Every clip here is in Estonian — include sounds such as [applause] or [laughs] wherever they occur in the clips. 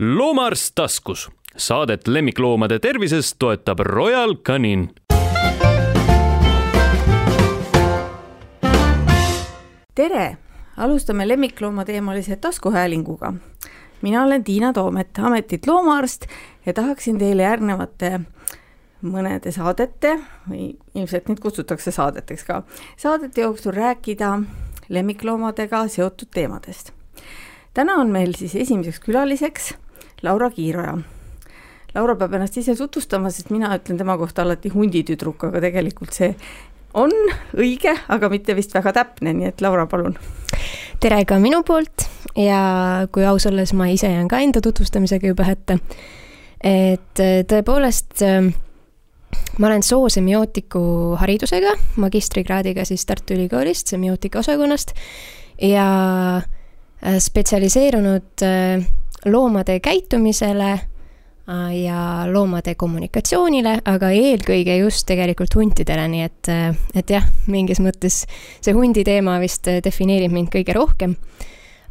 loomaarst taskus. Saadet lemmikloomade tervisest toetab Royal Canin. tere, alustame lemmikloomateemalise taskuhäälinguga. mina olen Tiina Toomet, ametit loomaarst ja tahaksin teile järgnevate mõnede saadete või ilmselt neid kutsutakse saadeteks ka, saadete jooksul rääkida lemmikloomadega seotud teemadest. täna on meil siis esimeseks külaliseks Laura Kiiroja. Laura peab ennast ise tutvustama, sest mina ütlen tema kohta alati hunditüdruk, aga tegelikult see on õige, aga mitte vist väga täpne, nii et Laura, palun. tere ka minu poolt ja kui aus olla, siis ma ise jään ka enda tutvustamisega juba hätta. et äh, tõepoolest äh, ma olen soosemiotiku haridusega, magistrikraadiga siis Tartu Ülikoolist, semiootika osakonnast ja äh, spetsialiseerunud loomade käitumisele äh, ja loomade kommunikatsioonile, aga eelkõige just tegelikult huntidele, nii et, äh, et jah, mingis mõttes see hundi teema vist äh, defineerib mind kõige rohkem.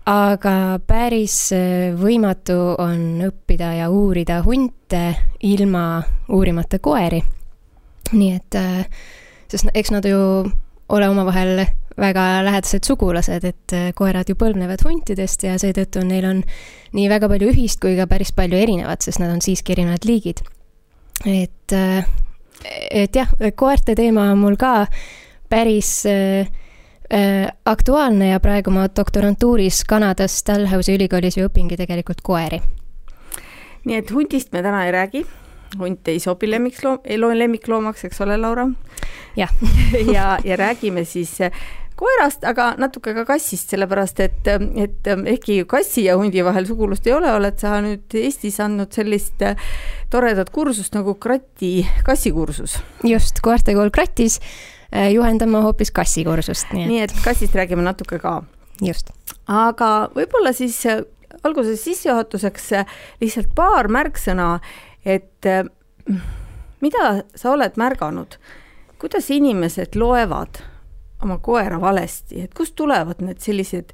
aga päris võimatu on õppida ja uurida hunte ilma uurimata koeri. nii et, sest eks nad ju ole omavahel väga lähedased sugulased, et äh, koerad ju põlvnevad huntidest ja seetõttu neil on nii väga palju ühist kui ka päris palju erinevat, sest nad on siiski erinevad liigid. et, äh, et jah, koerte teema on mul ka päris äh, äh, aktuaalne ja praegu ma doktorantuuris Kanadas Dalhousie ülikoolis ju õpingi tegelikult koeri. nii et hundist me täna ei räägi hunt ei sobi lemmikloom, lemmikloomaks, eks ole, Laura? jah [laughs] ja, ja räägime siis koerast, aga natuke ka kassist, sellepärast et, et ehkki kassi ja hundi vahel sugulust ei ole, oled sa nüüd Eestis andnud sellist toredat kursust nagu Krati kassikursus. just, koertekool Kratis juhendame hoopis kassikursust, nii et. nii et kassist räägime natuke ka. just. aga võib-olla siis alguses sissejuhatuseks lihtsalt paar märksõna, et mida sa oled märganud, kuidas inimesed loevad oma koera valesti, et kust tulevad need sellised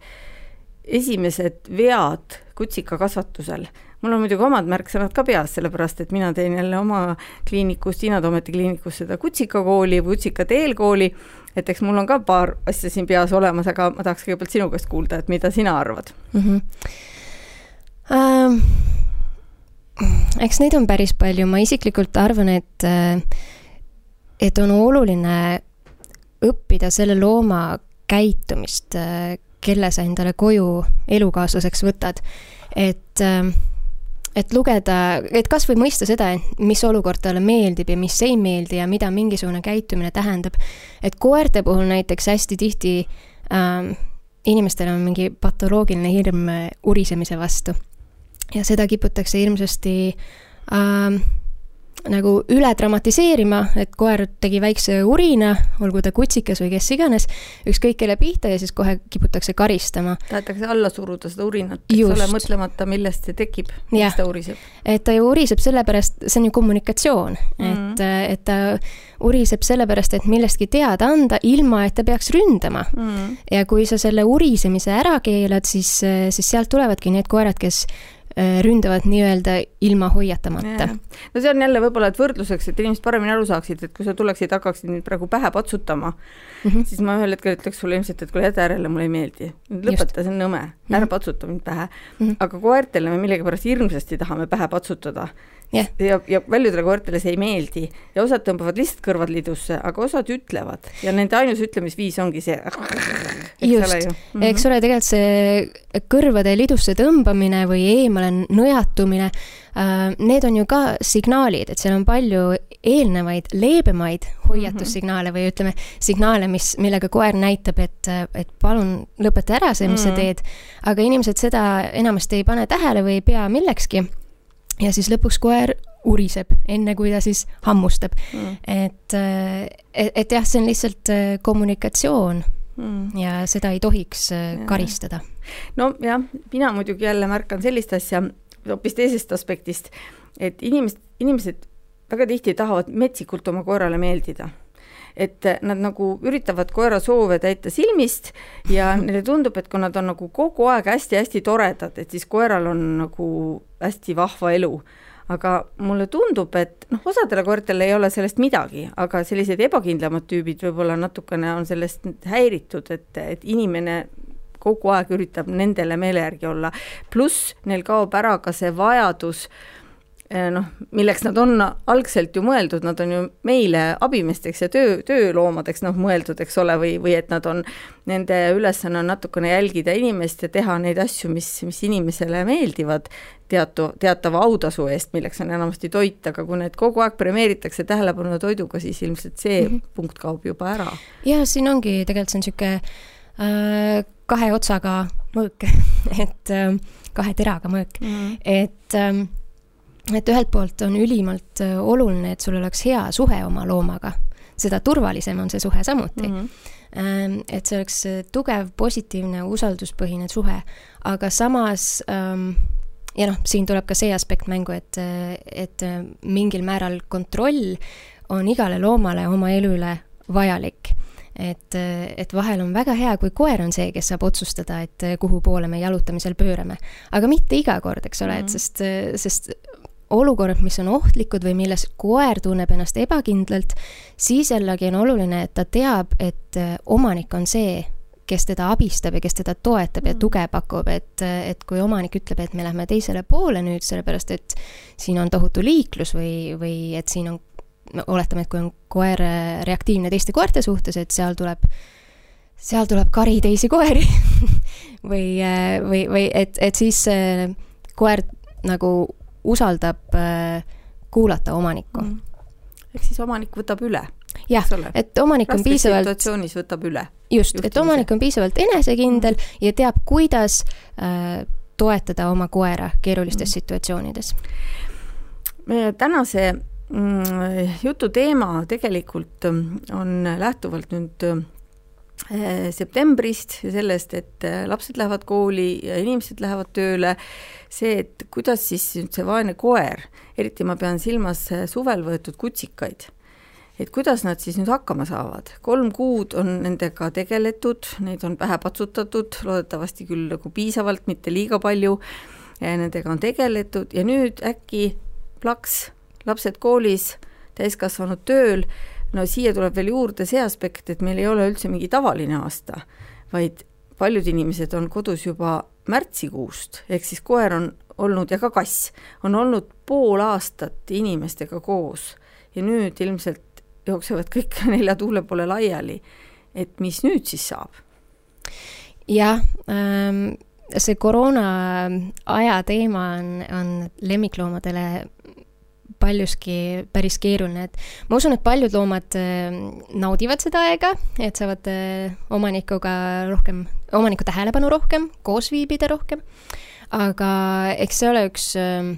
esimesed vead kutsikakasvatusel? mul on muidugi omad märksõnad ka peas, sellepärast et mina teen jälle oma kliinikus, Tiina Toometi kliinikus seda kutsikakooli kutsikate eelkooli, et eks mul on ka paar asja siin peas olemas, aga ma tahaks kõigepealt sinu käest kuulda, et mida sina arvad mm? -hmm. Um, eks neid on päris palju, ma isiklikult arvan, et, et on oluline õppida selle looma käitumist, kelle sa endale koju elukaaslaseks võtad. et, et lugeda, et kas või mõista seda, et mis olukord talle meeldib ja mis ei meeldi ja mida mingisugune käitumine tähendab. et koerte puhul näiteks hästi tihti ähm, inimestel on mingi patoloogiline hirm urisemise vastu. Ja seda kiputakse hirmsasti ähm, nagu üle dramatiseerima, et koer tegi väikse urina, olgu ta kutsikas või kes iganes, ükskõik kelle pihta ja siis kohe kiputakse karistama. tahetakse alla suruda seda urinat, eks ole, mõtlemata, millest see tekib, miks ta uriseb. et ta ju uriseb sellepärast, see on ju kommunikatsioon mm, -hmm. et, et ta uriseb sellepärast, et millestki teada anda, ilma et ta peaks ründama mm. -hmm. ja kui sa selle urisemise ära keelad, siis, siis sealt tulevadki need koerad, kes Äh, ründavad nii-öelda ilma hoiatamata. no see on jälle võib-olla, et võrdluseks, et inimesed paremini aru saaksid, et kui sa tuleksid, hakkaksid nüüd praegu pähe patsutama mm, -hmm. siis ma ühel hetkel ütleks sulle ilmselt, et kuule, jäta järele, mulle ei meeldi. lõpeta, see on nõme, ära mhm. patsuta mind pähe mm. -hmm. aga koertele me millegipärast hirmsasti tahame pähe patsutada yeah.. ja, ja paljudele koertele see ei meeldi ja osad tõmbavad lihtsalt kõrvad lidusse, aga osad ütlevad ja nende ainus ütlemisviis ongi see. [laughs] just, mm -hmm. eks ole, tegelikult see kõrvade lidusse tõmbamine või eemale nõjatumine äh,, need on ju ka signaalid, et seal on palju eelnevaid leebemaid hoiatussignaale või ütleme, signaale, mis, millega koer näitab, et, et palun lõpeta ära see, mis mm -hmm. sa teed. aga inimesed seda enamasti ei pane tähele või ei pea millekski ja siis lõpuks koer uriseb, enne kui ta siis hammustab mm.. et, äh, et, et jah, see on lihtsalt äh, kommunikatsioon mm. ja seda ei tohiks äh, ja. karistada. nojah, mina muidugi jälle märkan sellist asja hoopis teisest aspektist, et inimesed, inimesed väga tihti tahavad metsikult oma koerale meeldida et nad nagu üritavad koera soove täita silmist ja [laughs] neile tundub, et kui nad on nagu kogu aeg hästi-hästi toredad, et siis koeral on nagu hästi vahva elu. Aga mulle tundub, et noh, osadele koertele ei ole sellest midagi, aga sellised ebakindlamad tüübid võib-olla natukene on sellest häiritud, et, et inimene kogu aeg üritab nendele meele järgi olla, pluss neil kaob ära ka see vajadus äh, noh, milleks nad on algselt ju mõeldud, nad on ju meile abimeesteks ja töö, tööloomadeks noh, mõeldud, eks ole, või, või et nad on, nende ülesanne on natukene jälgida inimest ja teha neid asju, mis, mis inimesele meeldivad, teatu, teatava autasu eest, milleks on enamasti toit, aga kui need kogu aeg premeeritakse tähelepanu toiduga, siis ilmselt see mm -hmm. punkt kaob juba ära. ja siin ongi, tegelikult see on niisugune äh, kahe otsaga mõõk [laughs] et äh, kahe teraga mõõk mm, -hmm. et äh, et ühelt poolt on ülimalt äh, oluline, et sul oleks hea suhe oma loomaga, seda turvalisem on see suhe samuti mm. -hmm. et see oleks äh, tugev, positiivne, usalduspõhine suhe, aga samas ähm, ja noh, siin tuleb ka see aspekt mängu, et, äh, et mingil määral kontroll on igale loomale oma elu üle vajalik et, et vahel on väga hea, kui koer on see, kes saab otsustada, et kuhu poole me jalutamisel pöörame. aga mitte iga kord, eks ole et mhm. sest, sest olukorrad, mis on ohtlikud või milles koer tunneb ennast ebakindlalt, siis jällegi on oluline, et ta teab, et äh, omanik on see, kes teda abistab ja kes teda toetab ja mm. tuge pakub, et, et kui omanik ütleb, et me lähme teisele poole nüüd, sellepärast et siin on tohutu liiklus või, või et siin on, oletame, et kui on koer äh, reaktiivne teiste koerte suhtes, et seal tuleb, seal tuleb kari teisi koeri [laughs] või, äh, või, või et, et siis koer nagu usaldab äh, kuulata omanikku mm.. ehk siis omanik võtab üle? jah, et omanik on piisavalt situatsioonis võtab üle. just, et omanik on piisavalt enesekindel mm. ja teab, kuidas äh, toetada oma koera keerulistes mm. situatsioonides. meie tänase mm, jutu teema tegelikult on lähtuvalt nüüd septembrist ja sellest, et äh, lapsed lähevad kooli ja inimesed lähevad tööle. See, et kuidas siis nüüd see vaene koer, eriti ma pean silmas äh, suvel võetud kutsikaid, et kuidas nad siis nüüd hakkama saavad, kolm kuud on nendega tegeletud, neid on pähe patsutatud, loodetavasti küll nagu piisavalt, mitte liiga palju, nendega on tegeletud ja nüüd äkki plaks, lapsed koolis, täiskasvanud tööl, no siia tuleb veel juurde see aspekt, et meil ei ole üldse mingi tavaline aasta, vaid paljud inimesed on kodus juba märtsikuust, ehk siis koer on olnud ja ka kass, on olnud pool aastat inimestega koos ja nüüd ilmselt jooksevad kõik [laughs] nelja tuule poole laiali. et mis nüüd siis saab? jah ähm,, see koroona aja teema on, on lemmikloomadele paljuski päris keeruline, et ma usun, et paljud loomad äh, naudivad seda aega, et saavad äh, omanikuga rohkem, omaniku tähelepanu rohkem, koos viibida rohkem, aga eks see ole üks äh,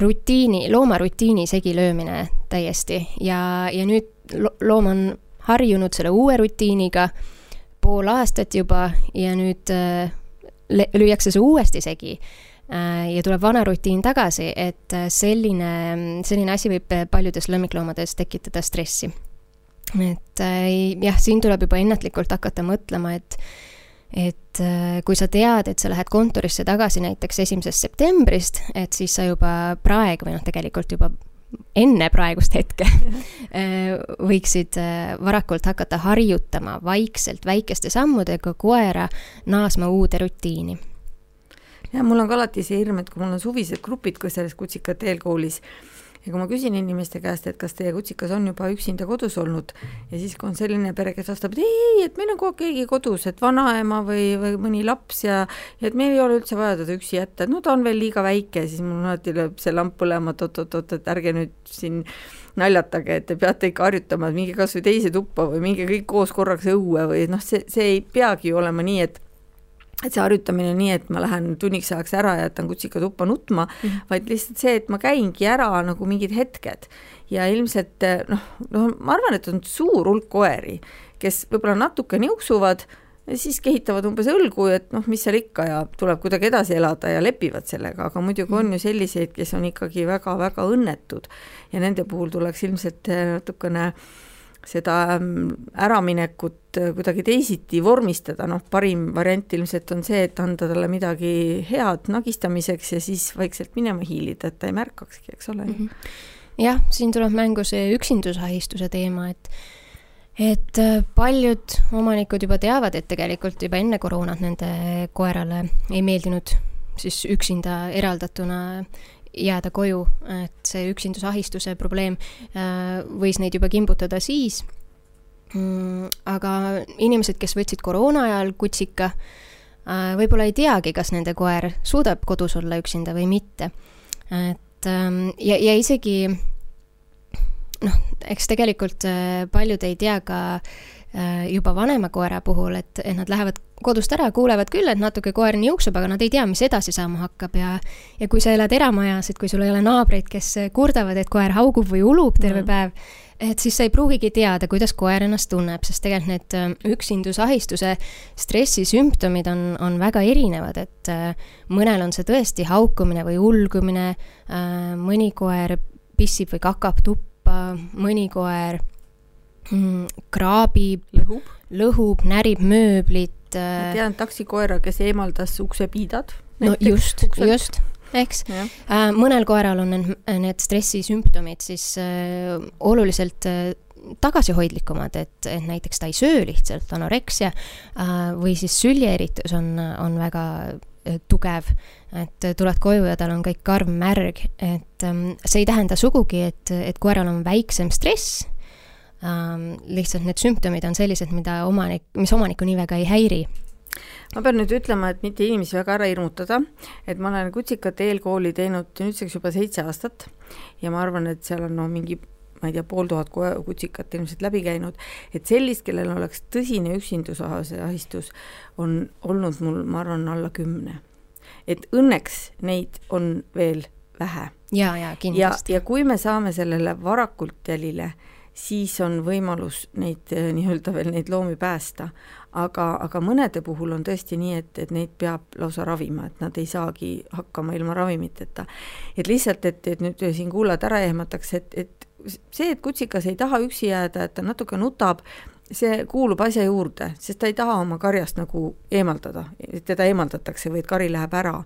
rutiini, looma rutiini segilöömine täiesti. Ja, ja nüüd loom on harjunud selle uue rutiiniga pool aastat juba ja nüüd lüüakse see uuesti segi ja tuleb vana rutiin tagasi, et äh, selline, selline asi võib paljudes lemmikloomades tekitada stressi. et äh, jah, siin tuleb juba ennatlikult hakata mõtlema, et et kui sa tead, et sa lähed kontorisse tagasi näiteks esimesest septembrist, et siis sa juba praegu või noh, tegelikult juba enne praegust hetke [laughs] võiksid varakult hakata harjutama vaikselt väikeste sammudega koera naasma uude rutiini ja mul on ka alati see hirm, et kui mul on suvised grupid ka selles kutsikate eelkoolis ja kui ma küsin inimeste käest, et kas teie kutsikas on juba üksinda kodus olnud ja siis, kui on selline pere, kes vastab, et ei, et meil on kogu aeg keegi kodus, et vanaema või, või mõni laps ja, ja et meil ei ole üldse vaja teda üksi jätta, et no ta on veel liiga väike, siis mul alati lööb see lamp põlema, et oot-oot-oot, et ärge nüüd siin naljatage, et te peate ikka harjutama, et minge kas või teise tuppa või minge kõik koos korraks õue või noh, see, see ei peagi olema nii, et et see harjutamine nii, et ma lähen tunniks ajaks ära ja jätan kutsika tuppa nutma mm, -hmm. vaid lihtsalt see, et ma käingi ära nagu mingid hetked. Ja ilmselt noh, noh, ma arvan, et on suur hulk koeri, kes võib-olla natuke niuksuvad ja siis kehitavad umbes õlgu, et noh, mis seal ikka ja tuleb kuidagi edasi elada ja lepivad sellega, aga muidugi on ju selliseid, kes on ikkagi väga-väga õnnetud. Ja nende puhul tuleks ilmselt natukene seda ähm, äraminekut äh, kuidagi teisiti vormistada, noh, parim variant ilmselt on see, et anda talle midagi head nagistamiseks ja siis vaikselt minema hiilida, et ta ei märkakski, eks ole mm. -hmm. jah, siin tuleb mängu see üksindusahistuse teema, et et äh, paljud omanikud juba teavad, et tegelikult juba enne koroonat nende koerale ei meeldinud siis üksinda eraldatuna jääda koju, et see üksindusahistuse probleem äh, võis neid juba kimbutada siis. Mm, aga inimesed, kes võtsid koroona ajal kutsika, äh, võib-olla ei teagi, kas nende koer suudab kodus olla üksinda või mitte. et ähm, ja, ja isegi noh, eks tegelikult äh, paljud ei tea ka juba vanema koera puhul, et, et nad lähevad kodust ära, kuulevad küll, et natuke koer niuksub, aga nad ei tea, mis edasi saama hakkab ja ja kui sa elad eramajas, et kui sul ei ole naabreid, kes kurdavad, et koer haugub või ulub terve mm. päev, et siis sa ei pruugigi teada, kuidas koer ennast tunneb, sest tegelikult need äh, üksindusahistuse stressisümptomid on, on väga erinevad, et äh, mõnel on see tõesti haukumine või ulgumine, äh, mõni koer pissib või kakab tuppa, mõni koer mm, kraabib, lõhub, lõhub, närib mööblit, et ma äh, tean taksikoera, kes eemaldas uksepiidad. no just, just eks. Äh, mõnel koeral on need, need stressisümptomid siis äh, oluliselt äh, tagasihoidlikumad, et, et näiteks ta ei söö lihtsalt, anoreksia äh, või siis süljeeritus on, on väga äh, tugev, et tuled koju ja tal on kõik karv märg, et ähm, see ei tähenda sugugi, et, et koeral on väiksem stress ähm,. lihtsalt need sümptomid on sellised, mida omanik, mis omanikku nii väga ei häiri ma pean nüüd ütlema, et mitte inimesi väga ära hirmutada, et ma olen kutsikate eelkooli teinud nüüdseks juba seitse aastat ja ma arvan, et seal on no mingi ma ei tea, pool tuhat kutsikat ilmselt läbi käinud, et sellist, kellel oleks tõsine üksindusahistus, on olnud mul, ma arvan, alla kümne. et õnneks neid on veel vähe. ja, ja kindlasti. ja, kui me saame sellele varakult jälile siis on võimalus neid eh, nii-öelda veel neid loomi päästa. aga, aga mõnede puhul on tõesti nii, et, et neid peab lausa ravima, et nad ei saagi hakkama ilma ravimiteta. et lihtsalt, et, et nüüd siin kuulajad ära ehmataks, et, et see, et kutsikas ei taha üksi jääda, et ta natuke nutab, see kuulub asja juurde, sest ta ei taha oma karjast nagu eemaldada, teda eemaldatakse või et kari läheb ära.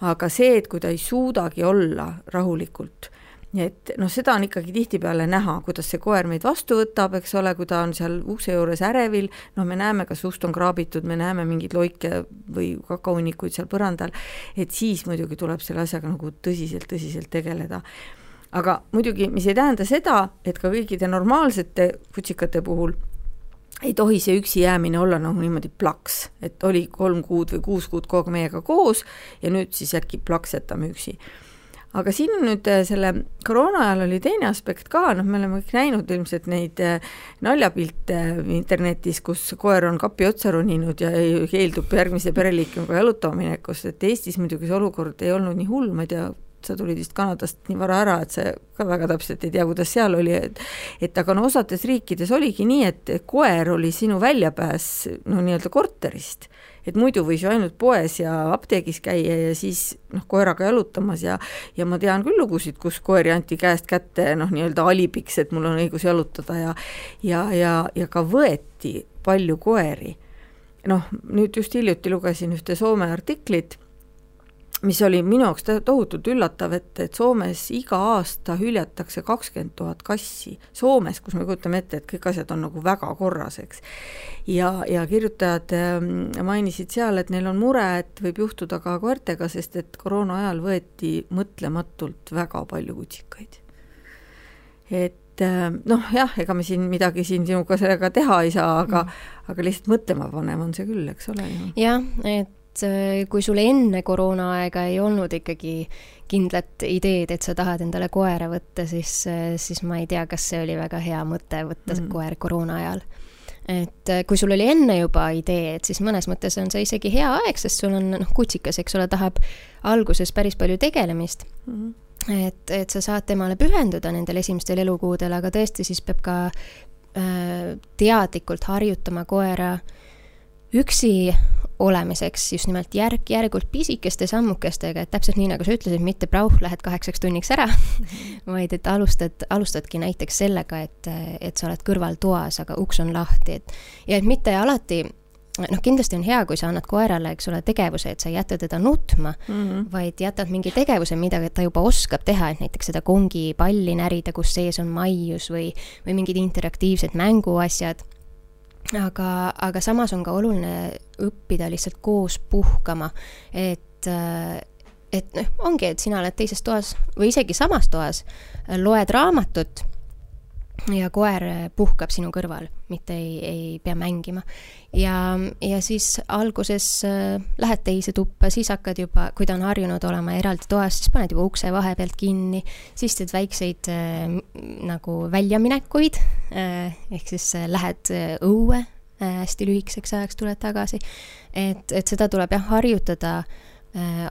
aga see, et kui ta ei suudagi olla rahulikult nii et noh, seda on ikkagi tihtipeale näha, kuidas see koer meid vastu võtab, eks ole, kui ta on seal ukse juures ärevil, noh, me näeme, kas ust on kraabitud, me näeme mingeid loike või kakaunnikuid seal põrandal, et siis muidugi tuleb selle asjaga nagu tõsiselt-tõsiselt tegeleda. aga muidugi, mis ei tähenda seda, et ka kõikide normaalsete kutsikate puhul ei tohi see üksi jäämine olla nagu niimoodi plaks, et oli kolm kuud või kuus kuud kogu aeg meiega koos ja nüüd siis äkki plaks jätame üksi aga siin on nüüd äh, selle koroona ajal oli teine aspekt ka, noh, me oleme kõik näinud ilmselt neid äh, naljapilte internetis, kus koer on kapi otsa roninud ja keeldub järgmise pereliikmega jalutama minekust, et Eestis muidugi see olukord ei olnud nii hull, ma ei tea, sa tulid vist Kanadast nii vara ära, et sa ka väga täpselt ei tea, kuidas seal oli, et et aga no osades riikides oligi nii, et koer oli sinu väljapääs no nii-öelda korterist et muidu võis ju ainult poes ja apteegis käia ja siis noh, koeraga jalutamas ja ja ma tean küll lugusid, kus koeri anti käest kätte noh, nii-öelda alibiks, et mul on õigus jalutada ja ja, ja, ja ka võeti palju koeri. noh, nüüd just hiljuti lugesin ühte Soome artiklit mis oli minu jaoks tohutult üllatav, et, et Soomes iga aasta hüljatakse kakskümmend tuhat kassi. Soomes, kus me kujutame ette, et kõik asjad on nagu väga korras, eks. ja, ja kirjutajad ähm, mainisid seal, et neil on mure, et võib juhtuda ka koertega, sest et koroona ajal võeti mõtlematult väga palju kutsikaid. et ähm, noh, jah, ega me siin midagi siin sinuga sellega teha ei saa, aga mm. aga lihtsalt mõtlema panev on see küll, eks ole. jah, et et äh, kui sul enne koroonaaega ei olnud ikkagi kindlat ideed, et sa tahad endale koera võtta, siis, äh, siis ma ei tea, kas see oli väga hea mõte võtta mm. koer koroona ajal. et äh, kui sul oli enne juba idee, et siis mõnes mõttes on see isegi hea aeg, sest sul on noh, kutsikas, eks ole, tahab alguses päris palju tegelemist mm. et, et sa saad temale pühenduda nendel esimestel elukuudel, aga tõesti, siis peab ka äh, teadlikult harjutama koera üksi olemiseks just nimelt järk-järgult pisikeste sammukestega, et täpselt nii, nagu sa ütlesid, mitte prauh, lähed kaheksaks tunniks ära [laughs] vaid et alustad, alustadki näiteks sellega, et, et sa oled kõrval toas, aga uks on lahti, et ja et mitte alati noh, kindlasti on hea, kui sa annad koerale, eks ole, tegevuse, et sa ei jäta teda nutma mm, -hmm. vaid jätad mingi tegevuse, mida ta juba oskab teha, et näiteks seda kongipalli närida, kus sees on maius või, või mingid interaktiivsed mänguasjad aga, aga samas on ka oluline õppida lihtsalt koos puhkama, et et noh, ongi, et sina oled teises toas või isegi samas toas, loed raamatut ja koer puhkab sinu kõrval, mitte ei, ei pea mängima. ja, ja siis alguses äh, lähed teise tuppa, siis hakkad juba, kui ta on harjunud olema eraldi toas, siis paned juba ukse vahepealt kinni, siis teed väikseid äh, nagu väljaminekuid ehk siis äh, lähed äh, õue hästi lühikeseks ajaks, tuled tagasi. et, et seda tuleb jah, harjutada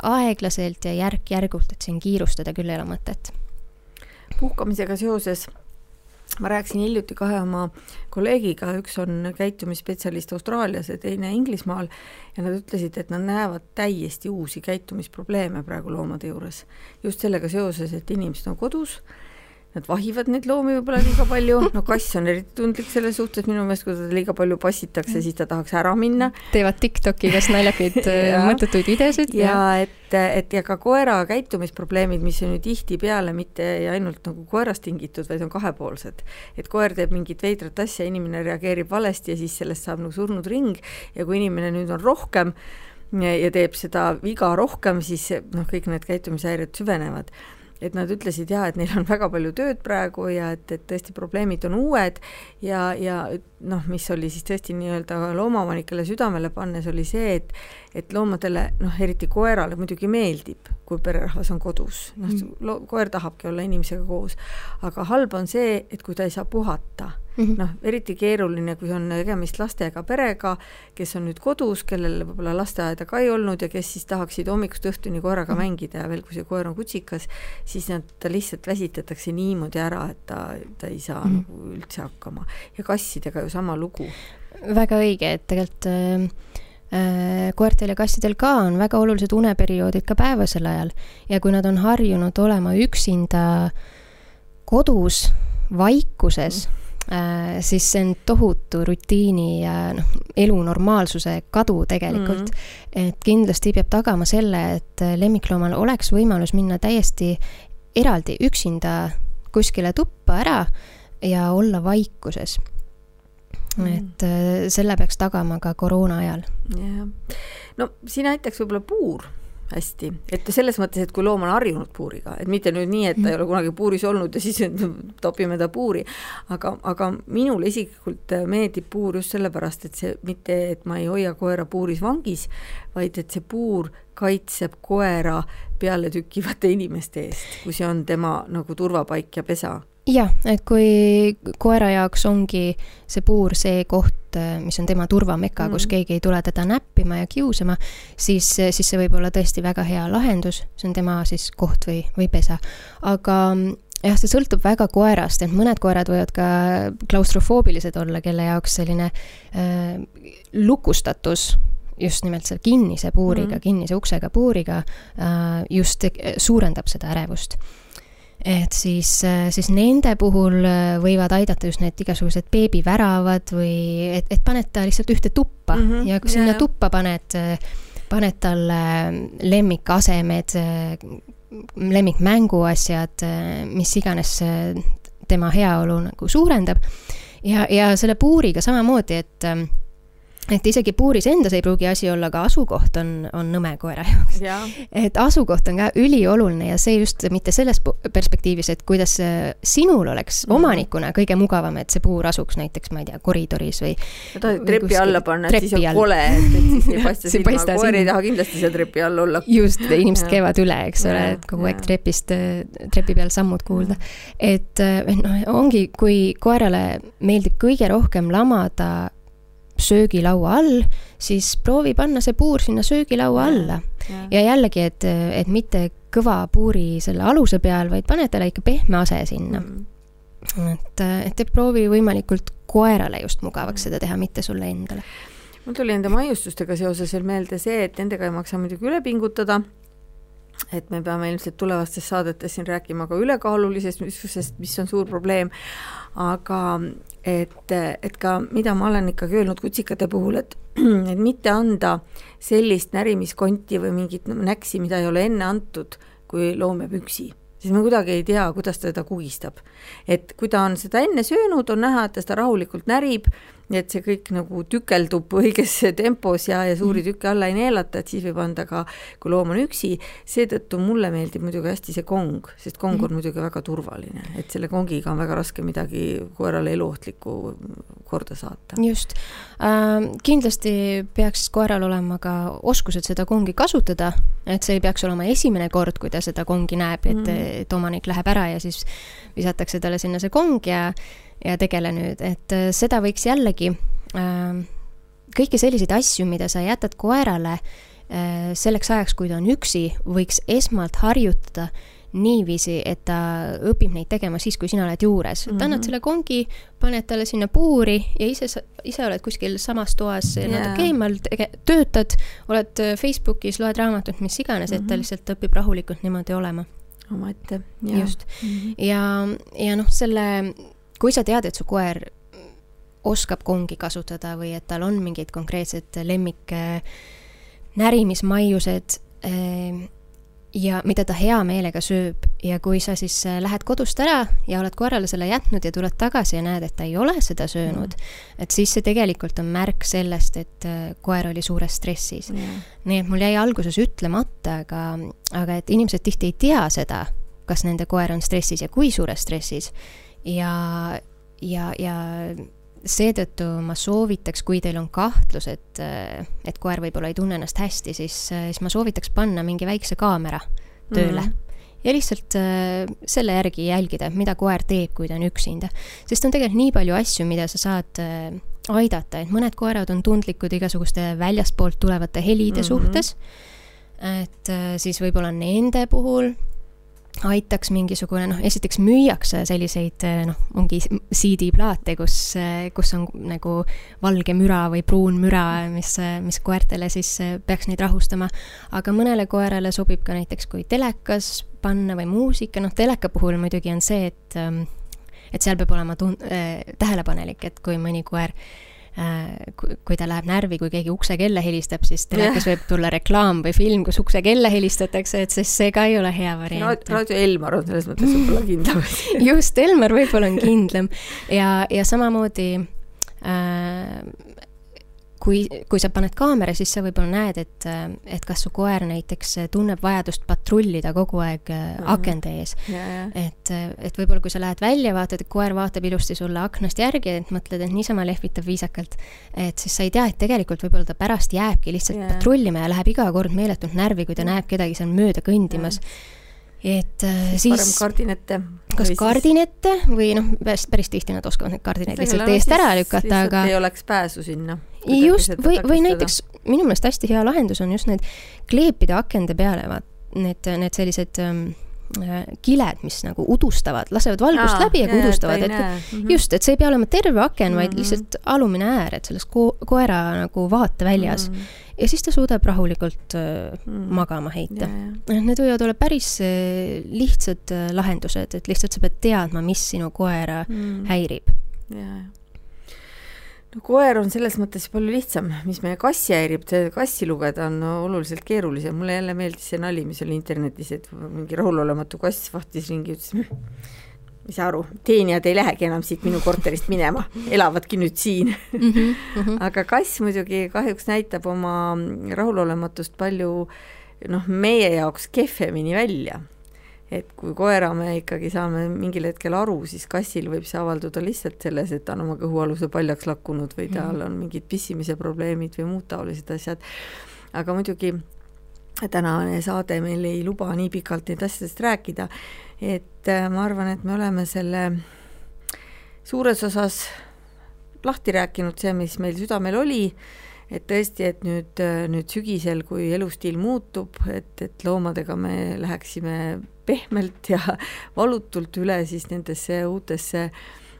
aeglaselt ja järk-järgult, et siin kiirustada küll ei ole mõtet. puhkamisega seoses ma rääkisin hiljuti kahe oma kolleegiga, üks on käitumisspetsialist Austraalias ja teine Inglismaal, ja nad ütlesid, et nad näevad täiesti uusi käitumisprobleeme praegu loomade juures. just sellega seoses, et inimesed on kodus nad vahivad neid loomi võib-olla liiga palju, no kass on eriti tundlik selles suhtes minu meelest, kui teda liiga palju passitakse, siis ta tahaks ära minna. teevad Tiktoki kas naljakaid [laughs] äh, mõttetuid videosid. ja, et, et ja ka koera käitumisprobleemid, mis on ju tihtipeale mitte ainult nagu koerast tingitud, vaid on kahepoolsed. et koer teeb mingit veidrat asja, inimene reageerib valesti ja siis sellest saab nagu surnud ring ja kui inimene nüüd on rohkem ja, ja teeb seda viga rohkem, siis noh, kõik need käitumishäired süvenevad et nad ütlesid jaa, et neil on väga palju tööd praegu ja et, et tõesti probleemid on uued ja, ja noh, mis oli siis tõesti nii-öelda loomaomanikele südamele pannes, oli see, et et loomadele, noh eriti koerale muidugi meeldib, kui pererahvas on kodus, noh mm., koer tahabki olla inimesega koos, aga halb on see, et kui ta ei saa puhata mm -hmm. noh, eriti keeruline, kui on tegemist lastega perega, kes on nüüd kodus, kellel võib-olla lasteaeda ka ei olnud ja kes siis tahaksid hommikust õhtuni koeraga mm -hmm. mängida ja veel, kui see koer on kutsikas, siis nad, ta lihtsalt väsitatakse niimoodi ära, et ta, ta ei saa mm -hmm. nagu üldse hakkama. ja kassidega ju sama lugu. väga õige, et tegelikult äh äh koertel ja kassidel ka on väga olulised uneperioodid ka päevasel ajal ja kui nad on harjunud olema üksinda kodus, vaikuses mm, siis see on tohutu rutiini ja noh, elu normaalsuse kadu tegelikult mm. -hmm. et kindlasti peab tagama selle, et lemmikloomal oleks võimalus minna täiesti eraldi, üksinda kuskile tuppa ära ja olla vaikuses. Et äh, selle peaks tagama ka koroona ajal. jah, no siin aitaks võib-olla puur hästi, et selles mõttes, et kui loom on harjunud puuriga, et mitte nüüd nii, et ta ei ole kunagi puuris olnud ja siis topime ta puuri, aga, aga minule isiklikult meeldib puur just sellepärast, et see mitte, et ma ei hoia koera puuris vangis, vaid et see puur kaitseb koera pealetükkivate inimeste eest, kui see on tema nagu turvapaik ja pesa jah, et kui koera jaoks ongi see puur see koht, mis on tema turvameka mm., kus keegi ei tule teda näppima ja kiusama, siis, siis see võib olla tõesti väga hea lahendus, see on tema siis koht või, või pesa. aga jah, see sõltub väga koerast, et mõned koerad võivad ka klaustrofoobilised olla, kelle jaoks selline äh, lukustatus just nimelt selle kinnise puuriga mm., kinnise uksega puuriga äh, just suurendab seda ärevust et siis, äh, siis nende puhul äh, võivad aidata just need igasugused beebiväravad või et, et paned ta lihtsalt ühte tuppa mm -hmm, ja kui sinna yeah. tuppa paned, äh, paned talle lemmikasemed, lemmikmänguasjad, mis iganes tema heaolu nagu suurendab. ja, ja selle puuriga samamoodi, et et isegi puuris endas ei pruugi asi olla, aga asukoht on, on nõme koera jaoks ja.. et asukoht on ka ülioluline ja see just mitte selles perspektiivis, et kuidas sinul oleks mm. omanikuna kõige mugavam, et see puur asuks näiteks, ma ei tea, koridoris või. sa tahad trepi alla panna, et siis on all. kole, et, siis ei [laughs] paista silma, koer ei taha kindlasti seal trepi all olla. just, inimesed käivad üle, eks ole, et kogu aeg trepist, trepi peal sammud kuulda. et noh, ongi, kui koerale meeldib kõige rohkem lamada söögilaua all, siis proovi panna see puur sinna söögilaua alla. ja jällegi, et, et mitte kõva puuri selle aluse peal, vaid pane talle ikka pehme ase sinna. Mm.. et, et proovi võimalikult koerale just mugavaks seda teha, mitte sulle endale. Mul tuli nende maiustustega seoses veel meelde see, et nendega ei maksa muidugi üle pingutada et me peame ilmselt tulevastes saadetes siin rääkima ka ülekaalulisest, mis on suur probleem, aga et, et ka, mida ma olen ikkagi öelnud kutsikate puhul, et, et mitte anda sellist närimiskonti või mingit näksi, mida ei ole enne antud, kui loom jääb üksi siis me kuidagi ei tea, kuidas ta teda kugistab. et kui ta on seda enne söönud, on näha, et ta seda rahulikult närib nii et see kõik nagu tükeldub õiges tempos ja, ja suuri mhm. tükke alla ei neelata, et siis võib anda ka, kui loom on üksi, seetõttu mulle meeldib muidugi hästi see kong, sest kong on mhm. muidugi väga turvaline, et selle kongiga on väga raske midagi koerale eluohtlikku korda saata. just äh,, kindlasti peaks koeral olema ka oskused seda kongi kasutada, et see ei peaks olema esimene kord, kui ta seda kongi näeb, et mm., et omanik läheb ära ja siis visatakse talle sinna see kong ja ja tegele nüüd, et äh, seda võiks jällegi äh, kõiki selliseid asju, mida sa jätad koerale äh, selleks ajaks, kui ta on üksi, võiks esmalt harjutada niiviisi, et ta õpib neid tegema siis, kui sina oled juures mm. -hmm. annad selle kongi, paned talle sinna puuri ja ise, ise oled kuskil samas toas yeah. natuke eemal, töötad, oled Facebookis, loed raamatut, mis iganes mm, -hmm. et ta mhm. lihtsalt õpib rahulikult niimoodi olema. omaette. just mm. -hmm. ja, ja noh, selle kui sa tead, et su koer oskab kongi kasutada või et tal on mingid konkreetsed lemmik närimismaiused eh, ja mida ta hea meelega sööb ja kui sa siis eh, lähed kodust ära ja oled koerale selle jätnud ja tuled tagasi ja näed, et ta ei ole seda söönud mm., et siis see tegelikult on märk sellest, et eh, koer oli suures stressis mm.. nii et mul jäi alguses ütlemata, aga, aga et inimesed tihti ei tea seda, kas nende koer on stressis ja kui suures stressis ja, ja, ja seetõttu ma soovitaks, kui teil on kahtlus, et, et koer võib-olla ei tunne ennast hästi, siis, siis ma soovitaks panna mingi väikse kaamera tööle mm. -hmm. ja lihtsalt äh, selle järgi jälgida, mida koer teeb, kui ta on üksinda. sest on tegelikult nii palju asju, mida sa saad äh, aidata, et mõned koerad on tundlikud igasuguste väljastpoolt tulevate helide mm -hmm. suhtes. et äh, siis võib-olla nende puhul aitaks mingisugune noh, esiteks müüakse selliseid noh, ongi CD-plaate, kus, kus on nagu valge müra või pruun müra, mis, mis koertele siis peaks neid rahustama. aga mõnele koerale sobib ka näiteks, kui telekas panna või muusika, noh, teleka puhul muidugi on see, et et seal peab olema tun-, äh, tähelepanelik, et kui mõni koer Äh, kui ta läheb närvi, kui keegi uksekella helistab, siis telekas võib tulla reklaam või film, kus uksekella helistatakse, et sest see ka ei ole hea variant. raadio Elmar on selles mõttes võib-olla kindlam. [laughs] Just, Elmar võib-olla on kindlam. Ja, ja samamoodi äh, kui, kui sa paned kaamera, siis sa võib-olla näed, et, et kas su koer näiteks tunneb vajadust patrullida kogu aeg mm -hmm. akende ees yeah.. et, et võib-olla kui sa lähed välja, vaatad, et koer vaatab ilusti sulle aknast järgi, et mõtled, et niisama lehvitab viisakalt, et siis sa ei tea, et tegelikult võib-olla ta pärast jääbki lihtsalt yeah. patrullima ja läheb iga kord meeletult närvi, kui ta yeah. näeb kedagi seal mööda kõndimas yeah et äh, siis parem kardin ette. kas siis... kardin ette või noh, päris, päris tihti nad oskavad neid kardineid lihtsalt eest ära lükata, aga ei oleks pääsu sinna. just, või, või näiteks minu meelest hästi hea lahendus on just need kleepida akende peale, vaat need, need sellised ähm, äh, kiled, mis nagu udustavad, lasevad valgust Aa, läbi, aga udustavad, et mm -hmm. just, et see ei pea olema terve aken mm, -hmm. vaid mhm. lihtsalt alumine äär, et selles ko koera nagu vaateväljas mm. -hmm ja siis ta suudab rahulikult äh, mm. magama heita. Need võivad olla päris äh, lihtsad äh, lahendused, et lihtsalt sa pead teadma, mis sinu koera mm. häirib. No koer on selles mõttes palju lihtsam, mis meie kassi häirib, kassi lugeda on oluliselt keerulisem, mulle jälle meeldis see nali, mis oli internetis, et mingi rahulolematu kass vahtis ringi, ütles ei saa aru, teenijad ei lähegi enam siit minu korterist minema, elavadki nüüd siin mm -hmm. [laughs] aga kass muidugi kahjuks näitab oma rahulolematust palju noh, meie jaoks kehvemini välja. Et kui koera me ikkagi saame mingil hetkel aru, siis kassil võib see avalduda lihtsalt selles, et ta on oma kõhualuse paljaks lakkunud või tal mhm. on mingid pissimise probleemid või muud taolised asjad. aga muidugi tänane saade meil ei luba nii pikalt neid asjadest rääkida et äh, ma arvan, et me oleme selle suures osas lahti rääkinud, see, mis meil südamel oli, et tõesti, et nüüd, äh, nüüd sügisel, kui elustiil muutub, et, et loomadega me läheksime pehmelt ja valutult üle siis nendesse uutesse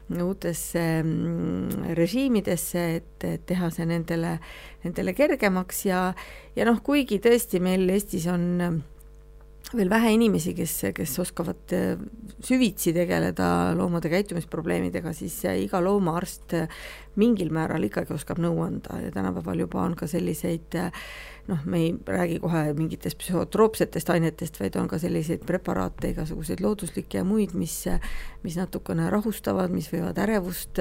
uutesse mm, režiimidesse, et, teha see nendele, nendele kergemaks. Ja, ja noh, kuigi tõesti meil Eestis on veel vähe inimesi, kes, kes oskavad äh, süvitsi tegeleda loomade käitumisprobleemidega, siis iga loomaarst mingil määral ikkagi oskab nõu anda. Ja tänapäeval juba on ka selliseid noh, me ei räägi kohe mingitest psühhotroopsetest ainetest, vaid on ka selliseid preparaate, igasuguseid looduslikke ja muid, mis, mis natukene rahustavad, mis võivad ärevust,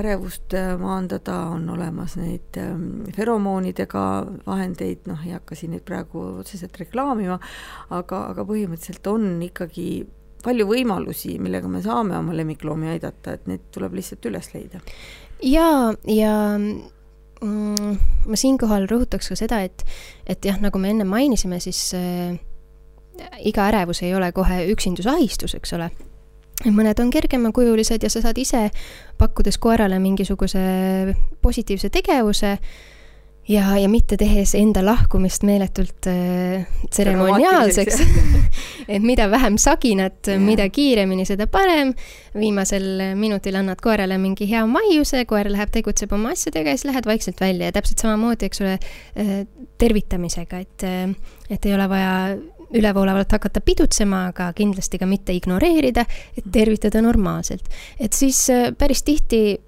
ärevust maandada, on olemas neid ähm, feromoonidega vahendeid, noh, ei hakka siin neid praegu otseselt reklaamima, aga, aga põhimõtteliselt on ikkagi palju võimalusi, millega me saame oma lemmikloomi aidata, et neid tuleb lihtsalt üles leida. ja, ja Mm, ma siinkohal rõhutaks ka seda, et, et jah, nagu me enne mainisime, siis äh, iga ärevus ei ole kohe üksindusahistus, eks ole. mõned on kergemakujulised ja sa saad ise, pakkudes koerale mingisuguse positiivse tegevuse äh,, ja, ja mitte tehes enda lahkumist meeletult äh, tseremoniaalseks. [laughs] Et mida vähem saginat, mida kiiremini, seda parem. viimasel minutil annad koerale mingi hea maiuse, koer läheb, tegutseb oma asjadega ja siis lähed vaikselt välja. Ja täpselt samamoodi, eks ole äh,, tervitamisega, et äh,, et ei ole vaja ülevoolavalt hakata pidutsema, aga kindlasti ka mitte ignoreerida, et tervitada normaalselt. et siis äh, päris tihti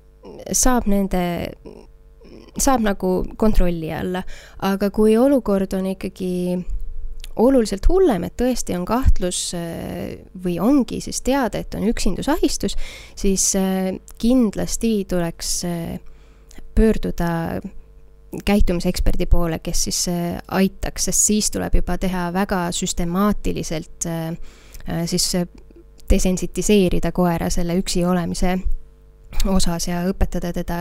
saab nende saab nagu kontrolli alla, aga kui olukord on ikkagi oluliselt hullem, et tõesti on kahtlus äh, või ongi siis teada, et on üksindusahistus, siis äh, kindlasti tuleks äh, pöörduda käitumiseksperdi poole, kes siis aitaks, sest siis tuleb juba teha väga süstemaatiliselt siis desensitiseerida koera selle üksi olemise osas ja õpetada teda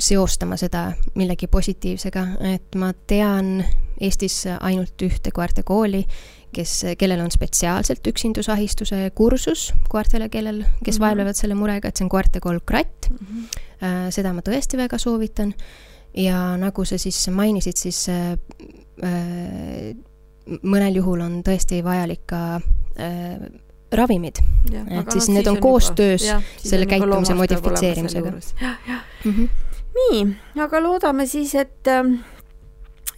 seostama seda millegi positiivsega, et ma tean Eestis ainult ühte koertekooli, kes, kellel on spetsiaalselt üksindusahistuse kursus koertele, kellel, kes mm -hmm. vaevlevad selle murega, et see on koertekool Kratt mm. -hmm. seda ma tõesti väga soovitan. ja nagu sa siis mainisid, siis äh, äh, mõnel juhul on tõesti vajalik ka äh, ravimid, et siis need on, koostöös selle käitumise modifitseerimisega. Mm -hmm nii, aga loodame siis, et ähm,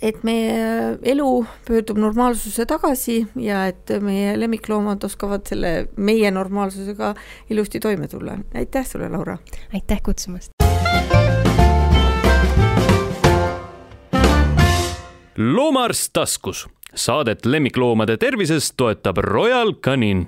et meie elu pöördub normaalsuse tagasi ja et meie lemmikloomad oskavad selle meie normaalsusega ilusti toime tulla. aitäh sulle, Laura! aitäh kutsumast! loomaarst taskus. Saadet lemmikloomade tervisest toetab Royal Canin